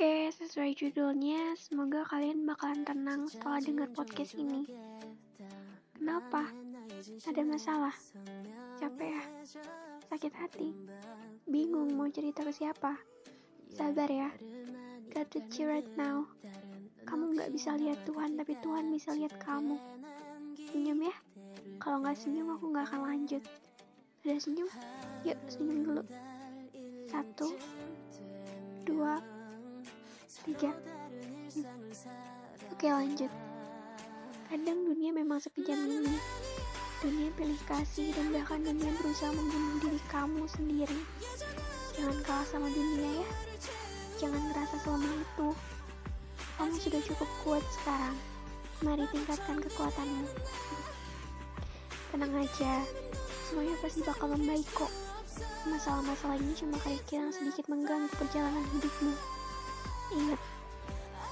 Oke, sesuai judulnya, semoga kalian bakalan tenang setelah dengar podcast ini. Kenapa? Ada masalah? Capek ya? Sakit hati? Bingung mau cerita ke siapa? Sabar ya. Got to cheer right now. Kamu nggak bisa lihat Tuhan, tapi Tuhan bisa lihat kamu. Senyum ya. Kalau nggak senyum, aku nggak akan lanjut. Sudah senyum? Yuk, senyum dulu. Satu, dua, tiga. Oke lanjut. Kadang dunia memang sekejam ini. Dunia pilih kasih dan bahkan dunia berusaha membunuh diri kamu sendiri. Jangan kalah sama dunia ya. Jangan ngerasa selama itu. Kamu sudah cukup kuat sekarang. Mari tingkatkan kekuatanmu. Tenang aja. Semuanya pasti bakal membaik kok. Masalah-masalah ini cuma kerikil yang sedikit mengganggu perjalanan hidupmu Ingat,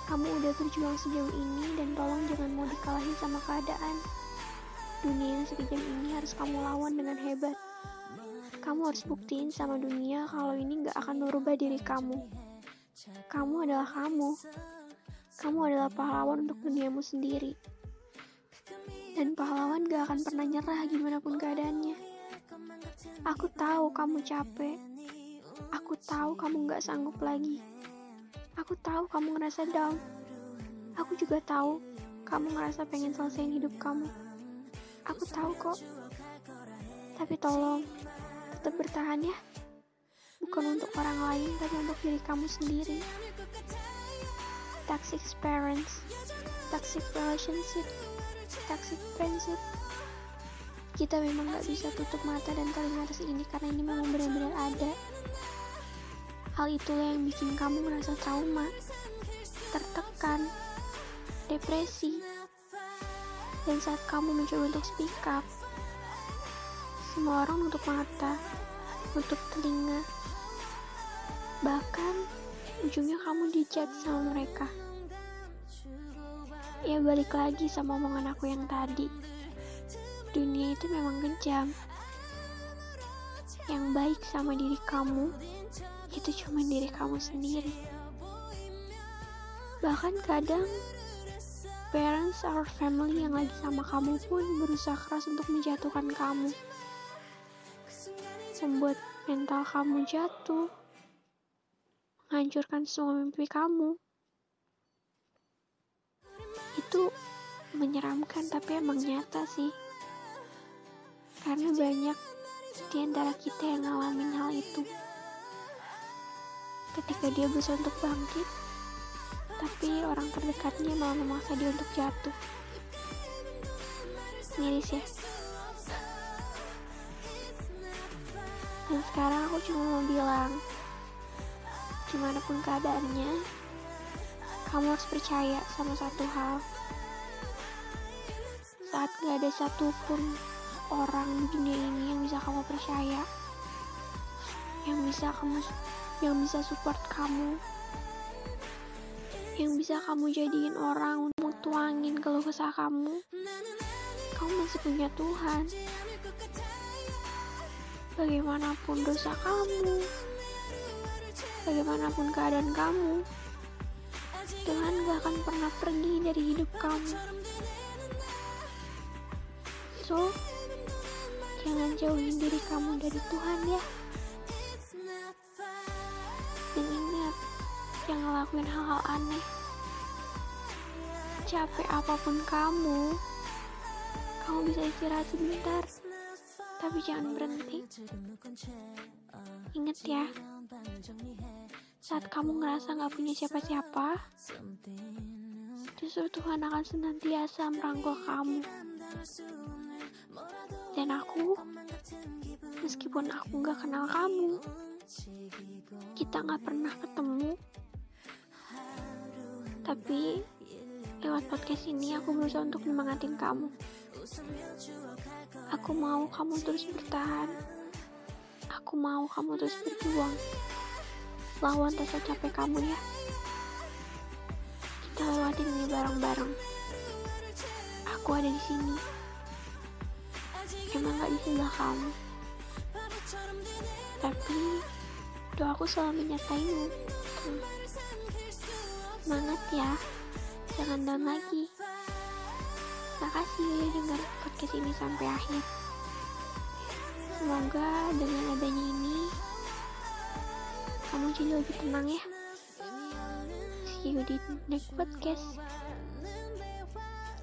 kamu udah berjuang sejauh ini dan tolong jangan mau dikalahin sama keadaan. Dunia yang sekejam ini harus kamu lawan dengan hebat. Kamu harus buktiin sama dunia kalau ini gak akan merubah diri kamu. Kamu adalah kamu. Kamu adalah pahlawan untuk duniamu sendiri. Dan pahlawan gak akan pernah nyerah gimana pun keadaannya. Aku tahu kamu capek. Aku tahu kamu gak sanggup lagi. Aku tahu kamu ngerasa down. Aku juga tahu kamu ngerasa pengen selesaiin hidup kamu. Aku tahu kok. Tapi tolong, tetap bertahan ya. Bukan untuk orang lain, tapi untuk diri kamu sendiri. Toxic parents, toxic relationship, toxic friendship. Kita memang gak bisa tutup mata dan telinga atas ini karena ini memang benar-benar ada. Hal itulah yang bikin kamu merasa trauma, tertekan, depresi. Dan saat kamu mencoba untuk speak up, semua orang untuk mata, untuk telinga. Bahkan, ujungnya kamu dijat sama mereka. Ya balik lagi sama omongan aku yang tadi. Dunia itu memang kejam. Yang baik sama diri kamu itu cuma diri kamu sendiri. Bahkan kadang parents or family yang lagi sama kamu pun berusaha keras untuk menjatuhkan kamu. Membuat mental kamu jatuh, menghancurkan semua mimpi kamu. Itu menyeramkan tapi emang nyata sih. Karena banyak di antara kita yang ngalamin hal itu ketika dia berusaha untuk bangkit, tapi orang terdekatnya malah memaksa dia untuk jatuh. Miris ya. Dan sekarang aku cuma mau bilang, gimana pun keadaannya, kamu harus percaya sama satu hal. Saat gak ada satupun orang di dunia ini yang bisa kamu percaya, yang bisa kamu yang bisa support kamu. Yang bisa kamu jadiin orang untuk tuangin keluh kesah kamu. Kamu masih punya Tuhan. Bagaimanapun dosa kamu. Bagaimanapun keadaan kamu. Tuhan gak akan pernah pergi dari hidup kamu. So jangan jauhin diri kamu dari Tuhan ya ngelakuin hal-hal aneh. Capek apa pun kamu, kamu bisa istirahat sebentar, tapi jangan berhenti. Ingat ya, saat kamu ngerasa gak punya siapa-siapa, justru Tuhan akan senantiasa merangkul kamu. Dan aku, meskipun aku gak kenal kamu, kita gak pernah ketemu, tapi lewat podcast ini aku berusaha untuk menyemangatin kamu. Aku mau kamu terus bertahan. Aku mau kamu terus berjuang. Lawan rasa capek kamu ya. Kita lewatin ini bareng-bareng. Aku ada di sini. Emang gak di sebelah kamu. Tapi doaku selalu menyertaimu. Semangat ya, jangan down lagi. Makasih udah dengar podcast ini sampai akhir. Semoga dengan adanya ini, kamu jadi lebih tenang ya. See you di next podcast.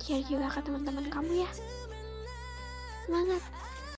Share juga ke teman-teman kamu ya. Semangat!